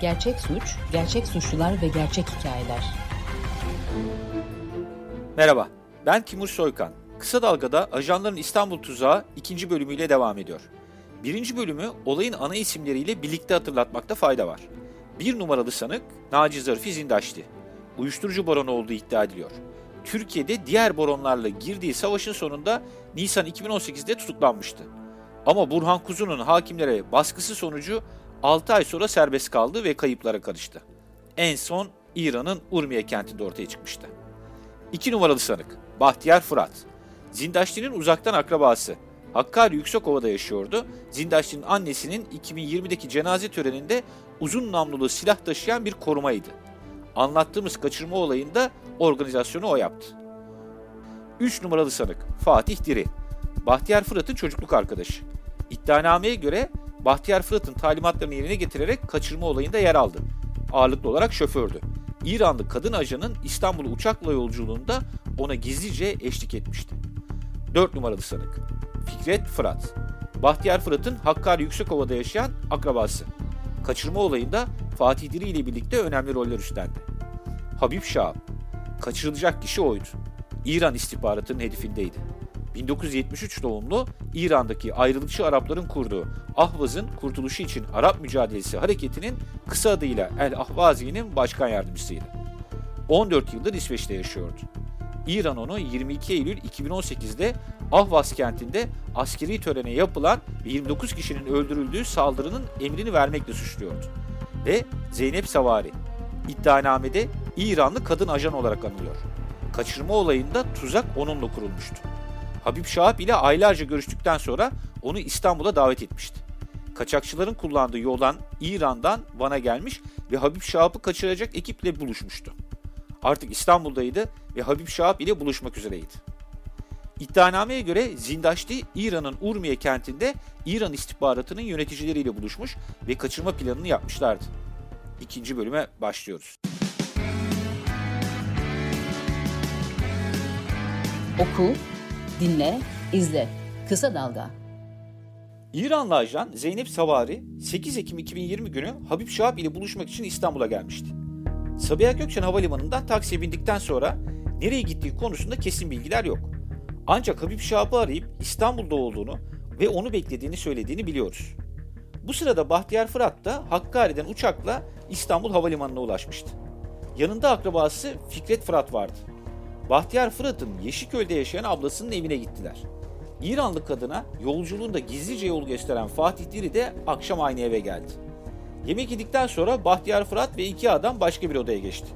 Gerçek suç, gerçek suçlular ve gerçek hikayeler. Merhaba, ben Timur Soykan. Kısa Dalga'da Ajanların İstanbul Tuzağı ikinci bölümüyle devam ediyor. Birinci bölümü olayın ana isimleriyle birlikte hatırlatmakta fayda var. Bir numaralı sanık Naci Zarifi Zindaşti. Uyuşturucu baronu olduğu iddia ediliyor. Türkiye'de diğer baronlarla girdiği savaşın sonunda Nisan 2018'de tutuklanmıştı. Ama Burhan Kuzu'nun hakimlere baskısı sonucu 6 ay sonra serbest kaldı ve kayıplara karıştı. En son İran'ın Urmiye kentinde ortaya çıkmıştı. 2 numaralı sanık Bahtiyar Fırat. Zindaşti'nin uzaktan akrabası. Hakkari Yüksekova'da yaşıyordu. Zindaşti'nin annesinin 2020'deki cenaze töreninde uzun namlulu silah taşıyan bir korumaydı. Anlattığımız kaçırma olayında organizasyonu o yaptı. 3 numaralı sanık Fatih Diri. Bahtiyar Fırat'ın çocukluk arkadaşı. İddianameye göre Bahtiyar Fırat'ın talimatlarını yerine getirerek kaçırma olayında yer aldı. Ağırlıklı olarak şofördü. İranlı kadın ajanın İstanbul uçakla yolculuğunda ona gizlice eşlik etmişti. 4 numaralı sanık Fikret Fırat. Bahtiyar Fırat'ın Hakkari Yüksekova'da yaşayan akrabası. Kaçırma olayında Fatih Diri ile birlikte önemli roller üstlendi. Habib Şahap. Kaçırılacak kişi oydu. İran istihbaratının hedefindeydi. 1973 doğumlu İran'daki ayrılıkçı Arapların kurduğu Ahvaz'ın kurtuluşu için Arap mücadelesi hareketinin kısa adıyla El Ahvazi'nin başkan yardımcısıydı. 14 yıldır İsveç'te yaşıyordu. İran onu 22 Eylül 2018'de Ahvaz kentinde askeri törene yapılan ve 29 kişinin öldürüldüğü saldırının emrini vermekle suçluyordu. Ve Zeynep Savari, iddianamede İranlı kadın ajan olarak anılıyor. Kaçırma olayında tuzak onunla kurulmuştu. Habib Şahap ile aylarca görüştükten sonra onu İstanbul'a davet etmişti. Kaçakçıların kullandığı yoldan İran'dan Van'a gelmiş ve Habib Şahap'ı kaçıracak ekiple buluşmuştu. Artık İstanbul'daydı ve Habib Şahap ile buluşmak üzereydi. İddianameye göre Zindaşti İran'ın Urmiye kentinde İran istihbaratının yöneticileriyle buluşmuş ve kaçırma planını yapmışlardı. İkinci bölüme başlıyoruz. Oku, dinle, izle. Kısa Dalga. İranlı ajan Zeynep Savari 8 Ekim 2020 günü Habib Şahap ile buluşmak için İstanbul'a gelmişti. Sabiha Gökçen Havalimanı'ndan taksiye bindikten sonra nereye gittiği konusunda kesin bilgiler yok. Ancak Habib Şahap'ı arayıp İstanbul'da olduğunu ve onu beklediğini söylediğini biliyoruz. Bu sırada Bahtiyar Fırat da Hakkari'den uçakla İstanbul Havalimanı'na ulaşmıştı. Yanında akrabası Fikret Fırat vardı. Bahtiyar Fırat'ın Yeşilköy'de yaşayan ablasının evine gittiler. İranlı kadına yolculuğunda gizlice yol gösteren Fatih Diri de akşam aynı eve geldi. Yemek yedikten sonra Bahtiyar Fırat ve iki adam başka bir odaya geçti.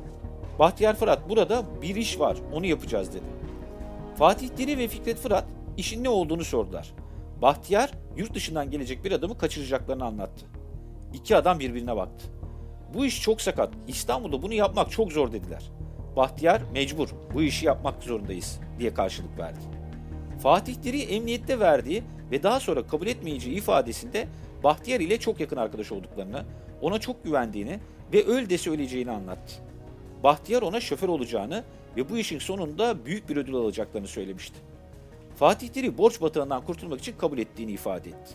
Bahtiyar Fırat burada bir iş var onu yapacağız dedi. Fatih Diri ve Fikret Fırat işin ne olduğunu sordular. Bahtiyar yurt dışından gelecek bir adamı kaçıracaklarını anlattı. İki adam birbirine baktı. Bu iş çok sakat. İstanbul'da bunu yapmak çok zor dediler. Bahtiyar mecbur. Bu işi yapmak zorundayız diye karşılık verdi. Fatih Diri emniyette verdiği ve daha sonra kabul etmeyeceği ifadesinde Bahtiyar ile çok yakın arkadaş olduklarını, ona çok güvendiğini ve öl de söyleyeceğini anlattı. Bahtiyar ona şoför olacağını ve bu işin sonunda büyük bir ödül alacaklarını söylemişti. Fatih Diri borç batağından kurtulmak için kabul ettiğini ifade etti.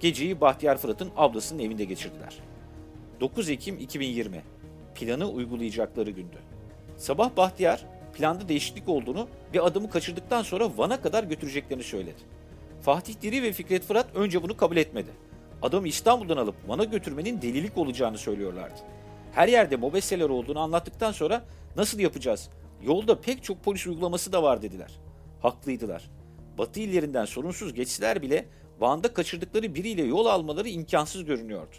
Geceyi Bahtiyar Fırat'ın ablasının evinde geçirdiler. 9 Ekim 2020 planı uygulayacakları gündü. Sabah Bahtiyar planda değişiklik olduğunu ve adamı kaçırdıktan sonra Van'a kadar götüreceklerini söyledi. Fatih Diri ve Fikret Fırat önce bunu kabul etmedi. Adamı İstanbul'dan alıp Van'a götürmenin delilik olacağını söylüyorlardı. Her yerde mobeseler olduğunu anlattıktan sonra nasıl yapacağız? Yolda pek çok polis uygulaması da var dediler. Haklıydılar. Batı illerinden sorunsuz geçseler bile Van'da kaçırdıkları biriyle yol almaları imkansız görünüyordu.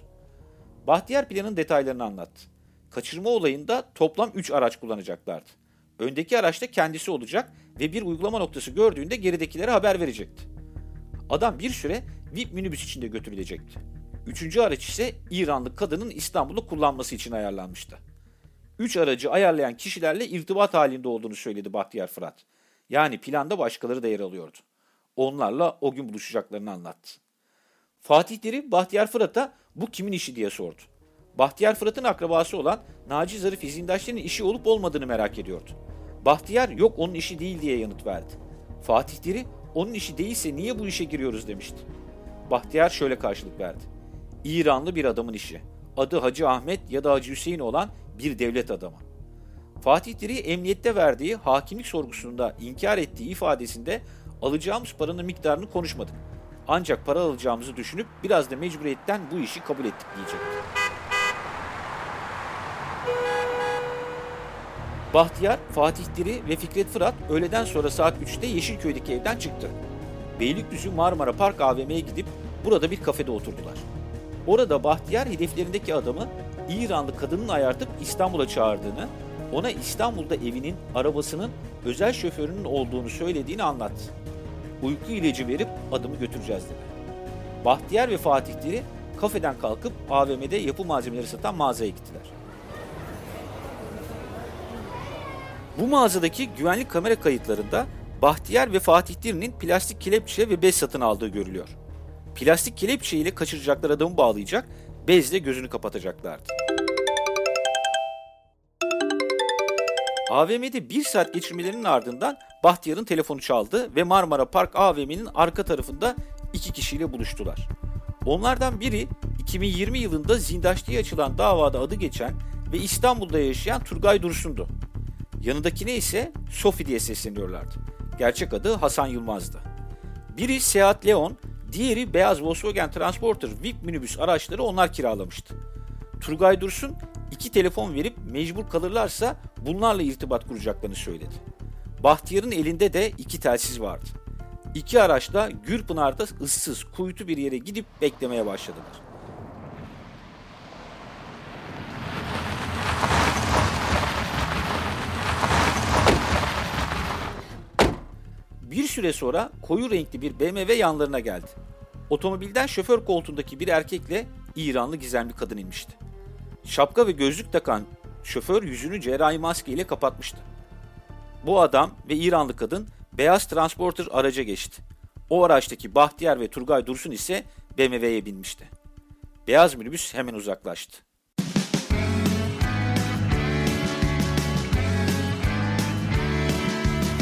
Bahtiyar planın detaylarını anlattı. Kaçırma olayında toplam 3 araç kullanacaklardı. Öndeki araçta kendisi olacak ve bir uygulama noktası gördüğünde geridekilere haber verecekti. Adam bir süre VIP minibüs içinde götürülecekti. Üçüncü araç ise İranlı kadının İstanbul'u kullanması için ayarlanmıştı. Üç aracı ayarlayan kişilerle irtibat halinde olduğunu söyledi Bahtiyar Fırat. Yani planda başkaları da yer alıyordu. Onlarla o gün buluşacaklarını anlattı. Fatih Deri Bahtiyar Fırat'a bu kimin işi diye sordu. Bahtiyar Fırat'ın akrabası olan Naci Zarif izindaşlarının işi olup olmadığını merak ediyordu. Bahtiyar yok onun işi değil diye yanıt verdi. Fatih Diri onun işi değilse niye bu işe giriyoruz demişti. Bahtiyar şöyle karşılık verdi. İranlı bir adamın işi. adı Hacı Ahmet ya da Hacı Hüseyin olan bir devlet adamı. Fatih Diri emniyette verdiği hakimlik sorgusunda inkar ettiği ifadesinde alacağımız paranın miktarını konuşmadık. Ancak para alacağımızı düşünüp biraz da mecburiyetten bu işi kabul ettik diyecekti. Bahtiyar, Fatih Diri ve Fikret Fırat öğleden sonra saat 3'te Yeşilköy'deki evden çıktı. Beylikdüzü Marmara Park AVM'ye gidip burada bir kafede oturdular. Orada Bahtiyar hedeflerindeki adamı İranlı kadının ayartıp İstanbul'a çağırdığını, ona İstanbul'da evinin, arabasının, özel şoförünün olduğunu söylediğini anlattı. Uyku ilacı verip adamı götüreceğiz dedi. Bahtiyar ve Fatih Diri kafeden kalkıp AVM'de yapı malzemeleri satan mağazaya gittiler. Bu mağazadaki güvenlik kamera kayıtlarında Bahtiyar ve Fatih Diri'nin plastik kelepçe ve bez satın aldığı görülüyor. Plastik kelepçe ile kaçıracaklar adamı bağlayacak, bezle gözünü kapatacaklardı. AVM'de bir saat geçirmelerinin ardından Bahtiyar'ın telefonu çaldı ve Marmara Park AVM'nin arka tarafında iki kişiyle buluştular. Onlardan biri 2020 yılında Zindaşti'ye açılan davada adı geçen ve İstanbul'da yaşayan Turgay Dursun'du. Yanındakine ise Sofi diye sesleniyorlardı. Gerçek adı Hasan Yılmaz'dı. Biri Seat Leon, diğeri beyaz Volkswagen Transporter VIP minibüs araçları onlar kiralamıştı. Turgay Dursun iki telefon verip mecbur kalırlarsa bunlarla irtibat kuracaklarını söyledi. Bahtiyar'ın elinde de iki telsiz vardı. İki araçla Gürpınar'da ıssız, kuytu bir yere gidip beklemeye başladılar. Bir süre sonra koyu renkli bir BMW yanlarına geldi. Otomobilden şoför koltuğundaki bir erkekle İranlı gizemli kadın inmişti. Şapka ve gözlük takan şoför yüzünü cerrahi maske ile kapatmıştı. Bu adam ve İranlı kadın beyaz transporter araca geçti. O araçtaki Bahtiyar ve Turgay Dursun ise BMW'ye binmişti. Beyaz minibüs hemen uzaklaştı.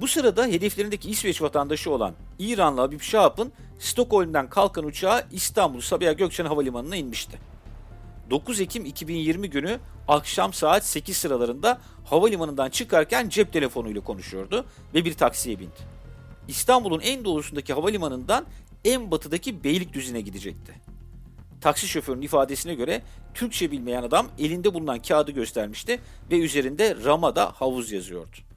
Bu sırada hedeflerindeki İsveç vatandaşı olan İranlı Habib Şahap'ın Stockholm'dan kalkan uçağı İstanbul Sabiha Gökçen Havalimanı'na inmişti. 9 Ekim 2020 günü akşam saat 8 sıralarında havalimanından çıkarken cep telefonuyla konuşuyordu ve bir taksiye bindi. İstanbul'un en doğusundaki havalimanından en batıdaki Beylikdüzü'ne gidecekti. Taksi şoförünün ifadesine göre Türkçe bilmeyen adam elinde bulunan kağıdı göstermişti ve üzerinde Ramada havuz yazıyordu.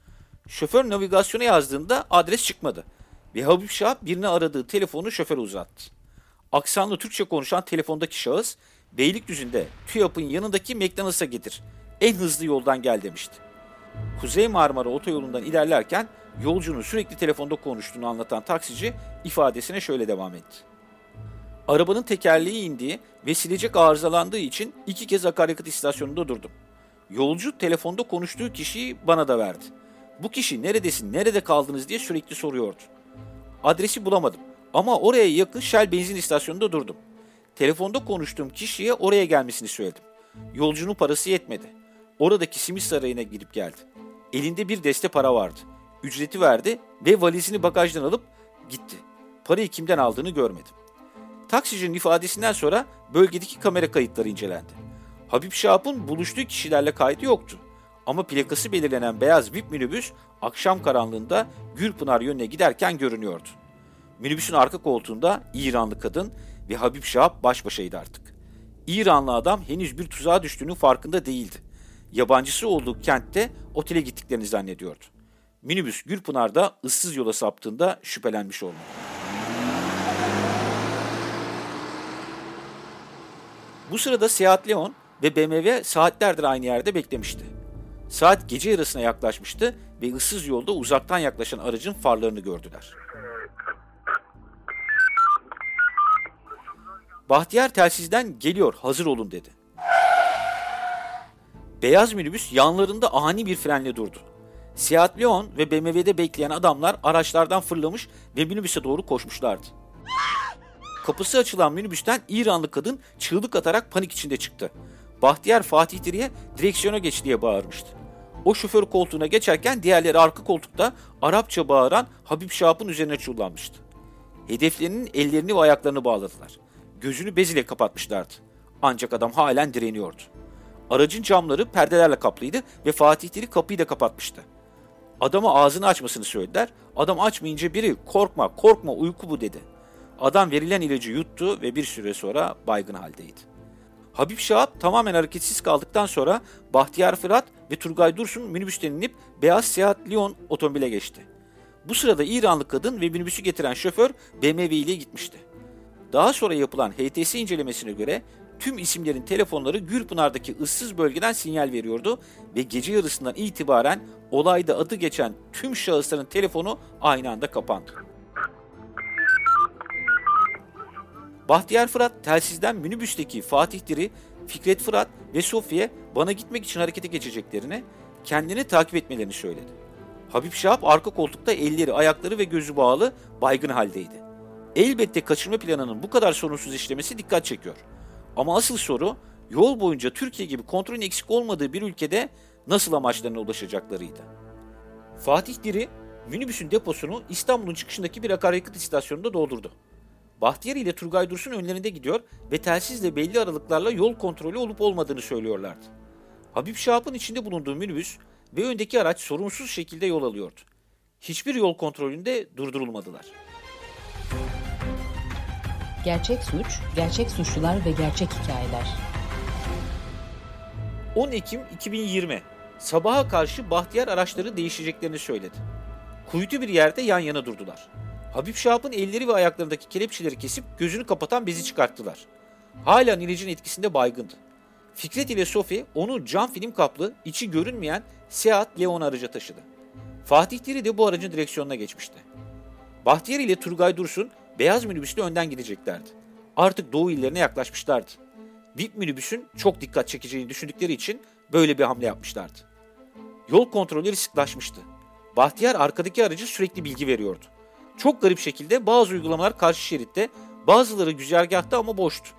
Şoför navigasyona yazdığında adres çıkmadı ve Habib Şah birini aradığı telefonu şoföre uzattı. Aksanlı Türkçe konuşan telefondaki şahıs Beylikdüzü'nde TÜYAP'ın yanındaki McDonald's'a getir. En hızlı yoldan gel demişti. Kuzey Marmara otoyolundan ilerlerken yolcunun sürekli telefonda konuştuğunu anlatan taksici ifadesine şöyle devam etti. Arabanın tekerleği indiği ve silecek arızalandığı için iki kez akaryakıt istasyonunda durdum. Yolcu telefonda konuştuğu kişiyi bana da verdi. Bu kişi neredesin, nerede kaldınız diye sürekli soruyordu. Adresi bulamadım ama oraya yakın Shell benzin istasyonunda durdum. Telefonda konuştuğum kişiye oraya gelmesini söyledim. Yolcunun parası yetmedi. Oradaki simit sarayına gidip geldi. Elinde bir deste para vardı. Ücreti verdi ve valizini bagajdan alıp gitti. Parayı kimden aldığını görmedim. Taksicinin ifadesinden sonra bölgedeki kamera kayıtları incelendi. Habib Şahap'ın buluştuğu kişilerle kaydı yoktu. Ama plakası belirlenen beyaz VIP minibüs akşam karanlığında Gürpınar yönüne giderken görünüyordu. Minibüsün arka koltuğunda İranlı kadın ve Habib Şahap baş başaydı artık. İranlı adam henüz bir tuzağa düştüğünün farkında değildi. Yabancısı olduğu kentte otele gittiklerini zannediyordu. Minibüs Gürpınar'da ıssız yola saptığında şüphelenmiş olmalı. Bu sırada Seat Leon ve BMW saatlerdir aynı yerde beklemişti. Saat gece yarısına yaklaşmıştı ve ıssız yolda uzaktan yaklaşan aracın farlarını gördüler. Bahtiyar telsizden geliyor hazır olun dedi. Beyaz minibüs yanlarında ani bir frenle durdu. Seat Leon ve BMW'de bekleyen adamlar araçlardan fırlamış ve minibüse doğru koşmuşlardı. Kapısı açılan minibüsten İranlı kadın çığlık atarak panik içinde çıktı. Bahtiyar Fatih Diri'ye direksiyona geç diye bağırmıştı. O şoför koltuğuna geçerken diğerleri arka koltukta Arapça bağıran Habib Şahap'ın üzerine çullanmıştı. Hedeflerinin ellerini ve ayaklarını bağladılar. Gözünü bez ile kapatmışlardı. Ancak adam halen direniyordu. Aracın camları perdelerle kaplıydı ve Fatih Diri kapıyı da kapatmıştı. Adama ağzını açmasını söylediler. Adam açmayınca biri korkma korkma uyku bu dedi. Adam verilen ilacı yuttu ve bir süre sonra baygın haldeydi. Habib Şahap tamamen hareketsiz kaldıktan sonra Bahtiyar Fırat ve Turgay Dursun minibüsten inip beyaz Seat Leon otomobile geçti. Bu sırada İranlı kadın ve minibüsü getiren şoför BMW ile gitmişti. Daha sonra yapılan HTS incelemesine göre tüm isimlerin telefonları Gürpınar'daki ıssız bölgeden sinyal veriyordu ve gece yarısından itibaren olayda adı geçen tüm şahısların telefonu aynı anda kapandı. Bahtiyar Fırat telsizden minibüsteki Fatih Diri, Fikret Fırat ve Sofya bana gitmek için harekete geçeceklerini, kendini takip etmelerini söyledi. Habib Şahap arka koltukta elleri, ayakları ve gözü bağlı baygın haldeydi. Elbette kaçırma planının bu kadar sorunsuz işlemesi dikkat çekiyor. Ama asıl soru yol boyunca Türkiye gibi kontrolün eksik olmadığı bir ülkede nasıl amaçlarına ulaşacaklarıydı. Fatih Diri minibüsün deposunu İstanbul'un çıkışındaki bir akaryakıt istasyonunda doldurdu. Bahtiyar ile Turgay Dursun önlerinde gidiyor ve telsizle belli aralıklarla yol kontrolü olup olmadığını söylüyorlardı. Habib Şahap'ın içinde bulunduğu minibüs ve öndeki araç sorunsuz şekilde yol alıyordu. Hiçbir yol kontrolünde durdurulmadılar. Gerçek suç, gerçek suçlular ve gerçek hikayeler. 10 Ekim 2020 sabaha karşı Bahtiyar araçları değişeceklerini söyledi. Kuytu bir yerde yan yana durdular. Habib Şahap'ın elleri ve ayaklarındaki kelepçeleri kesip gözünü kapatan bezi çıkarttılar. Hala ilacın etkisinde baygındı. Fikret ile Sofi onu cam film kaplı, içi görünmeyen Seat Leon aracı taşıdı. Fatih Diri de bu aracın direksiyonuna geçmişti. Bahtiyar ile Turgay Dursun beyaz minibüsle önden gideceklerdi. Artık doğu illerine yaklaşmışlardı. VIP minibüsün çok dikkat çekeceğini düşündükleri için böyle bir hamle yapmışlardı. Yol kontrolleri sıklaşmıştı. Bahtiyar arkadaki aracı sürekli bilgi veriyordu. Çok garip şekilde bazı uygulamalar karşı şeritte, bazıları güzergahta ama boştu.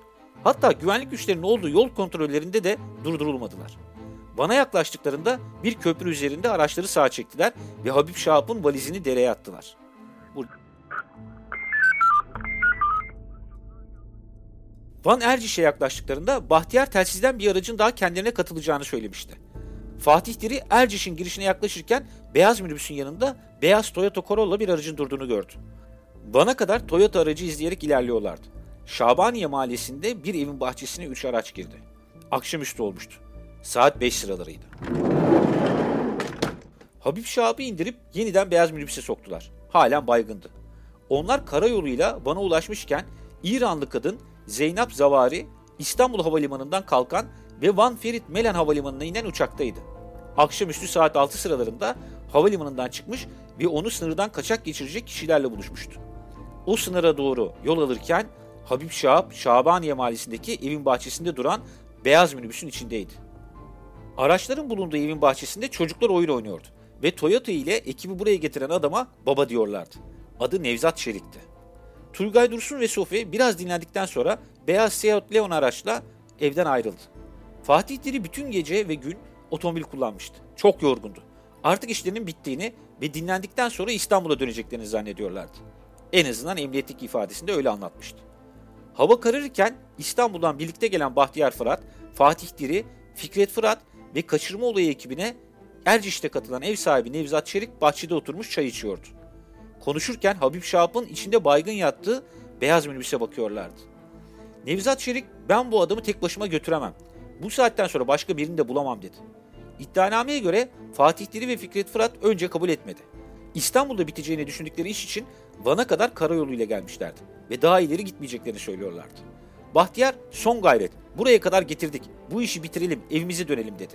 Hatta güvenlik güçlerinin olduğu yol kontrollerinde de durdurulmadılar. Bana yaklaştıklarında bir köprü üzerinde araçları sağa çektiler ve Habib Şahap'ın valizini dereye attılar. Van Erciş'e yaklaştıklarında Bahtiyar telsizden bir aracın daha kendilerine katılacağını söylemişti. Fatih Diri Erciş'in girişine yaklaşırken beyaz minibüsün yanında beyaz Toyota Corolla bir aracın durduğunu gördü. Bana kadar Toyota aracı izleyerek ilerliyorlardı. Şabaniye mahallesinde bir evin bahçesine üç araç girdi. Akşamüstü olmuştu. Saat 5 sıralarıydı. Habib Şahab'ı indirip yeniden beyaz minibüse soktular. Halen baygındı. Onlar karayoluyla bana ulaşmışken İranlı kadın Zeynep Zavari İstanbul Havalimanı'ndan kalkan ve Van Ferit Melen Havalimanı'na inen uçaktaydı. Akşamüstü saat 6 sıralarında havalimanından çıkmış ve onu sınırdan kaçak geçirecek kişilerle buluşmuştu. O sınıra doğru yol alırken Habib Şahap, Şabaniye Mahallesi'ndeki evin bahçesinde duran beyaz minibüsün içindeydi. Araçların bulunduğu evin bahçesinde çocuklar oyun oynuyordu ve Toyota ile ekibi buraya getiren adama baba diyorlardı. Adı Nevzat Şerik'ti. Turgay Dursun ve Sofi biraz dinlendikten sonra beyaz Seat Leon araçla evden ayrıldı. Fatih Diri bütün gece ve gün otomobil kullanmıştı. Çok yorgundu. Artık işlerinin bittiğini ve dinlendikten sonra İstanbul'a döneceklerini zannediyorlardı. En azından emniyetteki ifadesinde öyle anlatmıştı. Hava kararırken İstanbul'dan birlikte gelen Bahtiyar Fırat, Fatih Diri, Fikret Fırat ve kaçırma olayı ekibine Erciş'te katılan ev sahibi Nevzat Çelik bahçede oturmuş çay içiyordu. Konuşurken Habib Şahap'ın içinde baygın yattığı beyaz minibüse bakıyorlardı. Nevzat Çelik ben bu adamı tek başıma götüremem. Bu saatten sonra başka birini de bulamam dedi. İddianameye göre Fatih Diri ve Fikret Fırat önce kabul etmedi. İstanbul'da biteceğini düşündükleri iş için Van'a kadar karayoluyla gelmişlerdi ve daha ileri gitmeyeceklerini söylüyorlardı. Bahtiyar son gayret buraya kadar getirdik bu işi bitirelim evimize dönelim dedi.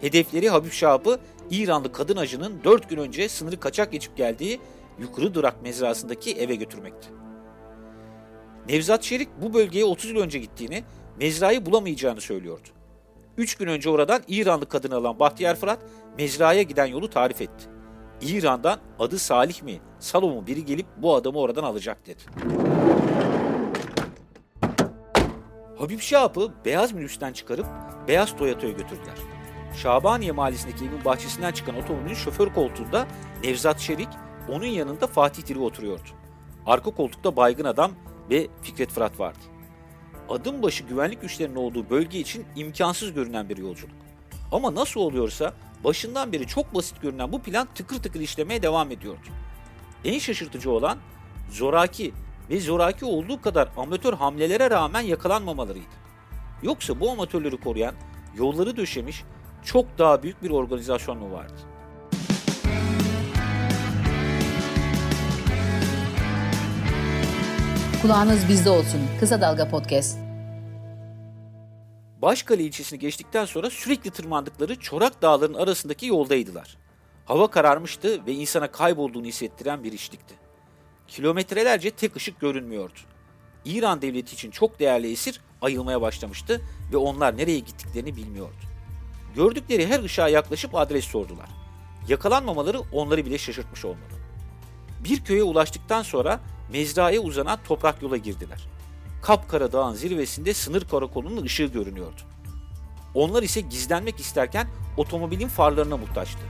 Hedefleri Habib Şahap'ı İranlı kadın acının 4 gün önce sınırı kaçak geçip geldiği Yukarı Durak mezrasındaki eve götürmekti. Nevzat Şerik bu bölgeye 30 yıl önce gittiğini, mezrayı bulamayacağını söylüyordu. Üç gün önce oradan İranlı kadını alan Bahtiyar Fırat mezraya giden yolu tarif etti. İran'dan adı Salih mi, Salo mu biri gelip bu adamı oradan alacak dedi. Habib Şahap'ı beyaz minibüsten çıkarıp beyaz Toyota'ya götürdüler. Şabaniye mahallesindeki evin bahçesinden çıkan otomobilin şoför koltuğunda Nevzat Şerik, onun yanında Fatih Diri oturuyordu. Arka koltukta baygın adam ve Fikret Fırat vardı. Adım başı güvenlik güçlerinin olduğu bölge için imkansız görünen bir yolculuk. Ama nasıl oluyorsa başından beri çok basit görünen bu plan tıkır tıkır işlemeye devam ediyordu. En şaşırtıcı olan zoraki ve zoraki olduğu kadar amatör hamlelere rağmen yakalanmamalarıydı. Yoksa bu amatörleri koruyan, yolları döşemiş çok daha büyük bir organizasyon mu vardı? Kulağınız bizde olsun. Kısa Dalga Podcast. Başkale ilçesini geçtikten sonra sürekli tırmandıkları Çorak Dağların arasındaki yoldaydılar. Hava kararmıştı ve insana kaybolduğunu hissettiren bir işlikti. Kilometrelerce tek ışık görünmüyordu. İran devleti için çok değerli esir ayılmaya başlamıştı ve onlar nereye gittiklerini bilmiyordu. Gördükleri her ışığa yaklaşıp adres sordular. Yakalanmamaları onları bile şaşırtmış olmalı. Bir köye ulaştıktan sonra mezraya uzanan toprak yola girdiler. Kapkara Dağın zirvesinde sınır karakolunun ışığı görünüyordu. Onlar ise gizlenmek isterken otomobilin farlarına muhtaçtı.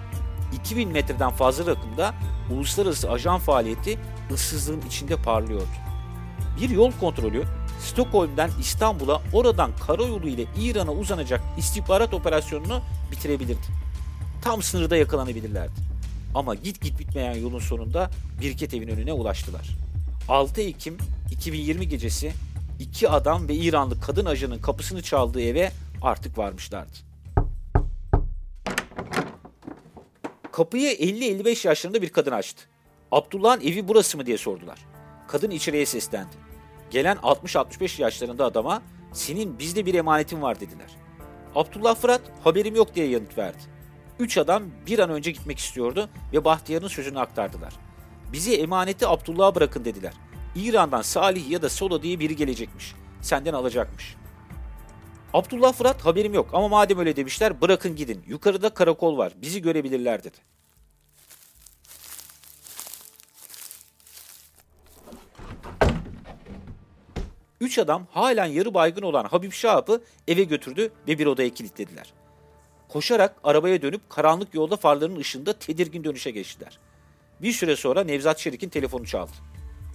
2000 metreden fazla rakımda uluslararası ajan faaliyeti ıssızlığın içinde parlıyordu. Bir yol kontrolü Stockholm'den İstanbul'a oradan karayolu ile İran'a uzanacak istihbarat operasyonunu bitirebilirdi. Tam sınırda yakalanabilirlerdi. Ama git git bitmeyen yolun sonunda Birket evin önüne ulaştılar. 6 Ekim 2020 gecesi iki adam ve İranlı kadın ajanın kapısını çaldığı eve artık varmışlardı. Kapıyı 50-55 yaşlarında bir kadın açtı. Abdullah'ın evi burası mı diye sordular. Kadın içeriye seslendi. Gelen 60-65 yaşlarında adama senin bizde bir emanetin var dediler. Abdullah Fırat haberim yok diye yanıt verdi. Üç adam bir an önce gitmek istiyordu ve Bahtiyar'ın sözünü aktardılar. Bizi emaneti Abdullah'a bırakın dediler. İran'dan Salih ya da Solo diye biri gelecekmiş. Senden alacakmış. Abdullah Fırat haberim yok ama madem öyle demişler bırakın gidin. Yukarıda karakol var. Bizi görebilirler dedi. Üç adam halen yarı baygın olan Habib Şahap'ı eve götürdü ve bir odaya kilitlediler. Koşarak arabaya dönüp karanlık yolda farların ışığında tedirgin dönüşe geçtiler. Bir süre sonra Nevzat Şerik'in telefonu çaldı.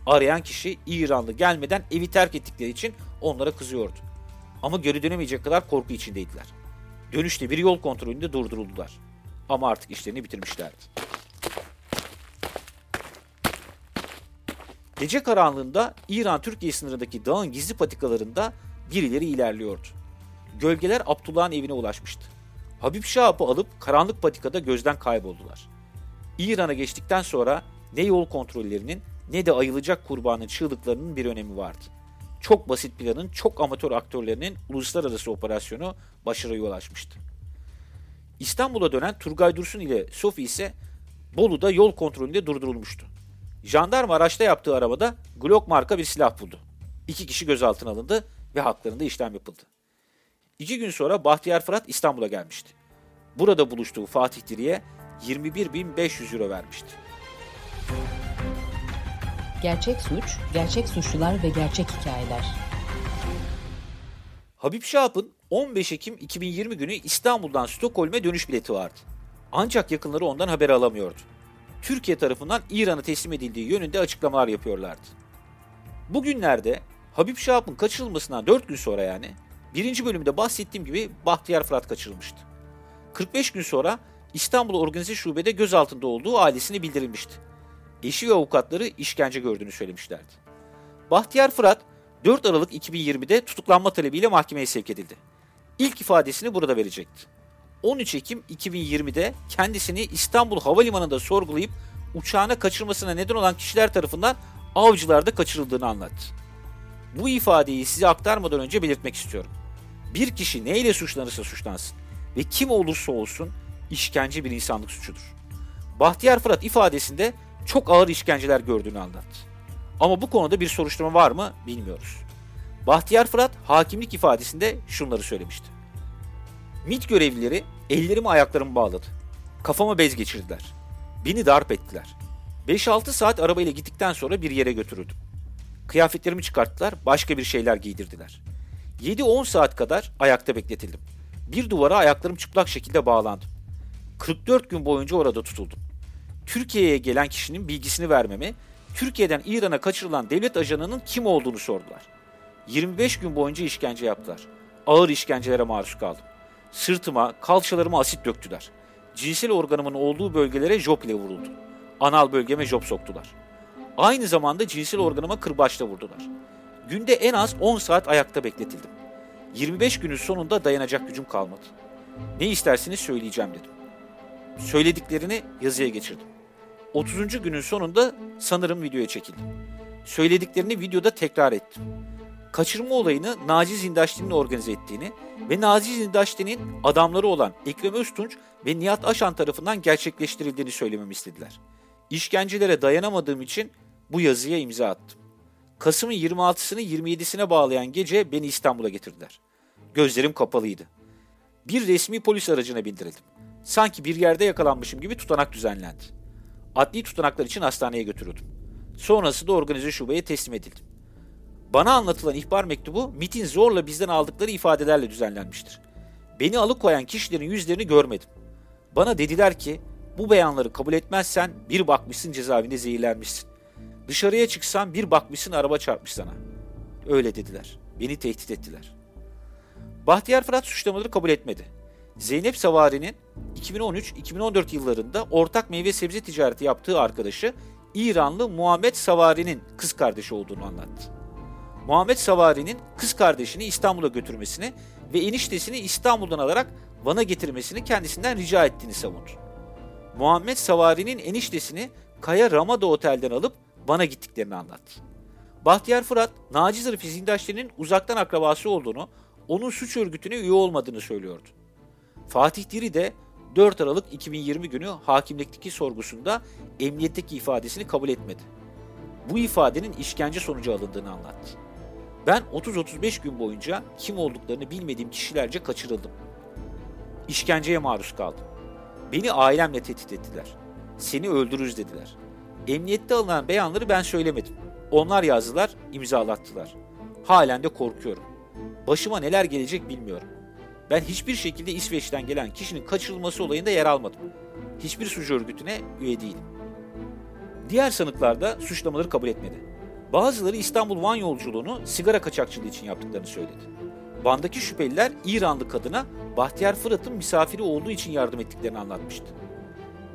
Arayan kişi İranlı gelmeden evi terk ettikleri için onlara kızıyordu. Ama geri dönemeyecek kadar korku içindeydiler. Dönüşte bir yol kontrolünde durduruldular. Ama artık işlerini bitirmişlerdi. Gece karanlığında İran-Türkiye sınırındaki dağın gizli patikalarında birileri ilerliyordu. Gölgeler Abdullah'ın evine ulaşmıştı. Habib Şahap'ı alıp karanlık patikada gözden kayboldular. İran'a geçtikten sonra ne yol kontrollerinin ne de ayılacak kurbanın çığlıklarının bir önemi vardı. Çok basit planın çok amatör aktörlerinin uluslararası operasyonu başarıya ulaşmıştı. İstanbul'a dönen Turgay Dursun ile Sofi ise Bolu'da yol kontrolünde durdurulmuştu. Jandarma araçta yaptığı arabada Glock marka bir silah buldu. İki kişi gözaltına alındı ve haklarında işlem yapıldı. İki gün sonra Bahtiyar Fırat İstanbul'a gelmişti. Burada buluştuğu Fatih Diri'ye 21.500 euro vermişti. Gerçek suç, gerçek suçlular ve gerçek hikayeler. Habib Şahap'ın 15 Ekim 2020 günü İstanbul'dan Stockholm'e dönüş bileti vardı. Ancak yakınları ondan haber alamıyordu. Türkiye tarafından İran'a teslim edildiği yönünde açıklamalar yapıyorlardı. Bugünlerde Habib Şahap'ın kaçırılmasından 4 gün sonra yani birinci bölümde bahsettiğim gibi Bahtiyar Fırat kaçırılmıştı. 45 gün sonra İstanbul Organize Şube'de gözaltında olduğu ailesine bildirilmişti. Eşi ve avukatları işkence gördüğünü söylemişlerdi. Bahtiyar Fırat 4 Aralık 2020'de tutuklanma talebiyle mahkemeye sevk edildi. İlk ifadesini burada verecekti. 13 Ekim 2020'de kendisini İstanbul Havalimanı'nda sorgulayıp uçağına kaçırmasına neden olan kişiler tarafından avcılarda kaçırıldığını anlattı. Bu ifadeyi size aktarmadan önce belirtmek istiyorum. Bir kişi neyle suçlanırsa suçlansın ve kim olursa olsun işkence bir insanlık suçudur. Bahtiyar Fırat ifadesinde çok ağır işkenceler gördüğünü anlattı. Ama bu konuda bir soruşturma var mı bilmiyoruz. Bahtiyar Fırat hakimlik ifadesinde şunları söylemişti. MIT görevlileri ellerimi ayaklarımı bağladı. Kafama bez geçirdiler. Beni darp ettiler. 5-6 saat arabayla gittikten sonra bir yere götürüldüm. Kıyafetlerimi çıkarttılar, başka bir şeyler giydirdiler. 7-10 saat kadar ayakta bekletildim. Bir duvara ayaklarım çıplak şekilde bağlandım. 44 gün boyunca orada tutuldum. Türkiye'ye gelen kişinin bilgisini vermemi, Türkiye'den İran'a kaçırılan devlet ajanının kim olduğunu sordular. 25 gün boyunca işkence yaptılar. Ağır işkencelere maruz kaldım. Sırtıma, kalçalarıma asit döktüler. Cinsel organımın olduğu bölgelere job ile vuruldum. Anal bölgeme job soktular. Aynı zamanda cinsel organıma kırbaçla vurdular. Günde en az 10 saat ayakta bekletildim. 25 günün sonunda dayanacak gücüm kalmadı. Ne isterseniz söyleyeceğim dedim. Söylediklerini yazıya geçirdim. 30. günün sonunda sanırım videoya çekildim. Söylediklerini videoda tekrar ettim. Kaçırma olayını Naci Zindaşti'nin organize ettiğini ve Naci Zindaşti'nin adamları olan Ekrem Öztunç ve Nihat Aşan tarafından gerçekleştirildiğini söylememi istediler. İşkencelere dayanamadığım için bu yazıya imza attım. Kasım'ın 26'sını 27'sine bağlayan gece beni İstanbul'a getirdiler. Gözlerim kapalıydı. Bir resmi polis aracına bindirildim. Sanki bir yerde yakalanmışım gibi tutanak düzenlendi. Adli tutanaklar için hastaneye götürüldüm. Sonrası da organize şubeye teslim edildim. Bana anlatılan ihbar mektubu MIT'in zorla bizden aldıkları ifadelerle düzenlenmiştir. Beni alıkoyan kişilerin yüzlerini görmedim. Bana dediler ki bu beyanları kabul etmezsen bir bakmışsın cezaevinde zehirlenmişsin. Dışarıya çıksan bir bakmışsın araba çarpmış sana. Öyle dediler. Beni tehdit ettiler. Bahtiyar Fırat suçlamaları kabul etmedi. Zeynep Savari'nin 2013-2014 yıllarında ortak meyve sebze ticareti yaptığı arkadaşı İranlı Muhammed Savari'nin kız kardeşi olduğunu anlattı. Muhammed Savari'nin kız kardeşini İstanbul'a götürmesini ve eniştesini İstanbul'dan alarak Van'a getirmesini kendisinden rica ettiğini savundu. Muhammed Savari'nin eniştesini Kaya Ramada Otel'den alıp Van'a gittiklerini anlattı. Bahtiyar Fırat, Naci Zırh Zindaşti'nin uzaktan akrabası olduğunu, onun suç örgütüne üye olmadığını söylüyordu. Fatih Diri de 4 Aralık 2020 günü hakimlikteki sorgusunda emniyetteki ifadesini kabul etmedi. Bu ifadenin işkence sonucu alındığını anlattı. Ben 30-35 gün boyunca kim olduklarını bilmediğim kişilerce kaçırıldım. İşkenceye maruz kaldım. Beni ailemle tehdit ettiler. Seni öldürürüz dediler. Emniyette alınan beyanları ben söylemedim. Onlar yazdılar, imzalattılar. Halen de korkuyorum. Başıma neler gelecek bilmiyorum. Ben hiçbir şekilde İsveç'ten gelen kişinin kaçırılması olayında yer almadım. Hiçbir suç örgütüne üye değilim. Diğer sanıklar da suçlamaları kabul etmedi. Bazıları İstanbul-Van yolculuğunu sigara kaçakçılığı için yaptıklarını söyledi. Van'daki şüpheliler İranlı kadına Bahtiyar Fırat'ın misafiri olduğu için yardım ettiklerini anlatmıştı.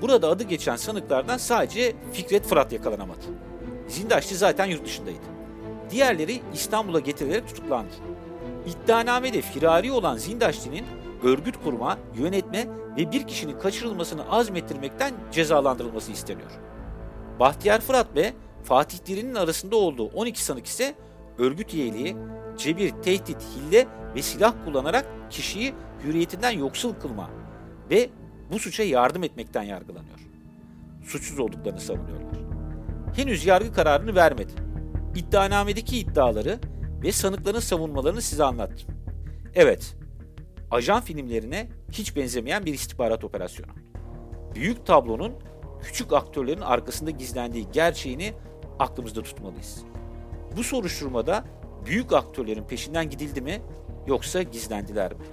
Burada adı geçen sanıklardan sadece Fikret Fırat yakalanamadı. Zindaşçı zaten yurt dışındaydı. Diğerleri İstanbul'a getirilerek tutuklandı. İddianamede firari olan Zindaşti'nin örgüt kurma, yönetme ve bir kişinin kaçırılmasını azmettirmekten cezalandırılması isteniyor. Bahtiyar Fırat ve Fatih Diri'nin arasında olduğu 12 sanık ise örgüt üyeliği, cebir, tehdit, hille ve silah kullanarak kişiyi hürriyetinden yoksul kılma ve bu suça yardım etmekten yargılanıyor. Suçsuz olduklarını savunuyorlar. Henüz yargı kararını vermedi. İddianamedeki iddiaları ve sanıkların savunmalarını size anlattım. Evet, ajan filmlerine hiç benzemeyen bir istihbarat operasyonu. Büyük tablonun küçük aktörlerin arkasında gizlendiği gerçeğini aklımızda tutmalıyız. Bu soruşturmada büyük aktörlerin peşinden gidildi mi yoksa gizlendiler mi?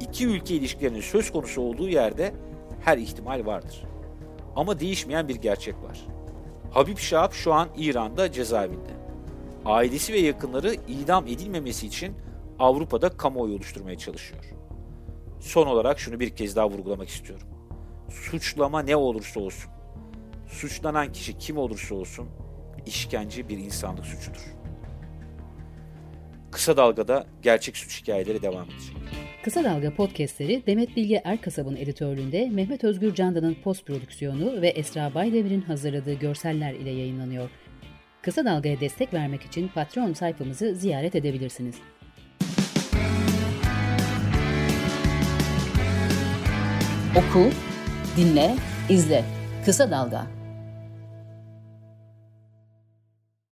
İki ülke ilişkilerinin söz konusu olduğu yerde her ihtimal vardır. Ama değişmeyen bir gerçek var. Habib Şahap şu an İran'da cezaevinde. Ailesi ve yakınları idam edilmemesi için Avrupa'da kamuoyu oluşturmaya çalışıyor. Son olarak şunu bir kez daha vurgulamak istiyorum. Suçlama ne olursa olsun, suçlanan kişi kim olursa olsun işkence bir insanlık suçudur. Kısa Dalga'da gerçek suç hikayeleri devam edecek. Kısa Dalga podcastleri Demet Bilge Erkasab'ın editörlüğünde Mehmet Özgür Candan'ın post prodüksiyonu ve Esra Baydemir'in hazırladığı görseller ile yayınlanıyor. Kısa Dalga'ya destek vermek için Patreon sayfamızı ziyaret edebilirsiniz. Oku, dinle, izle. Kısa Dalga.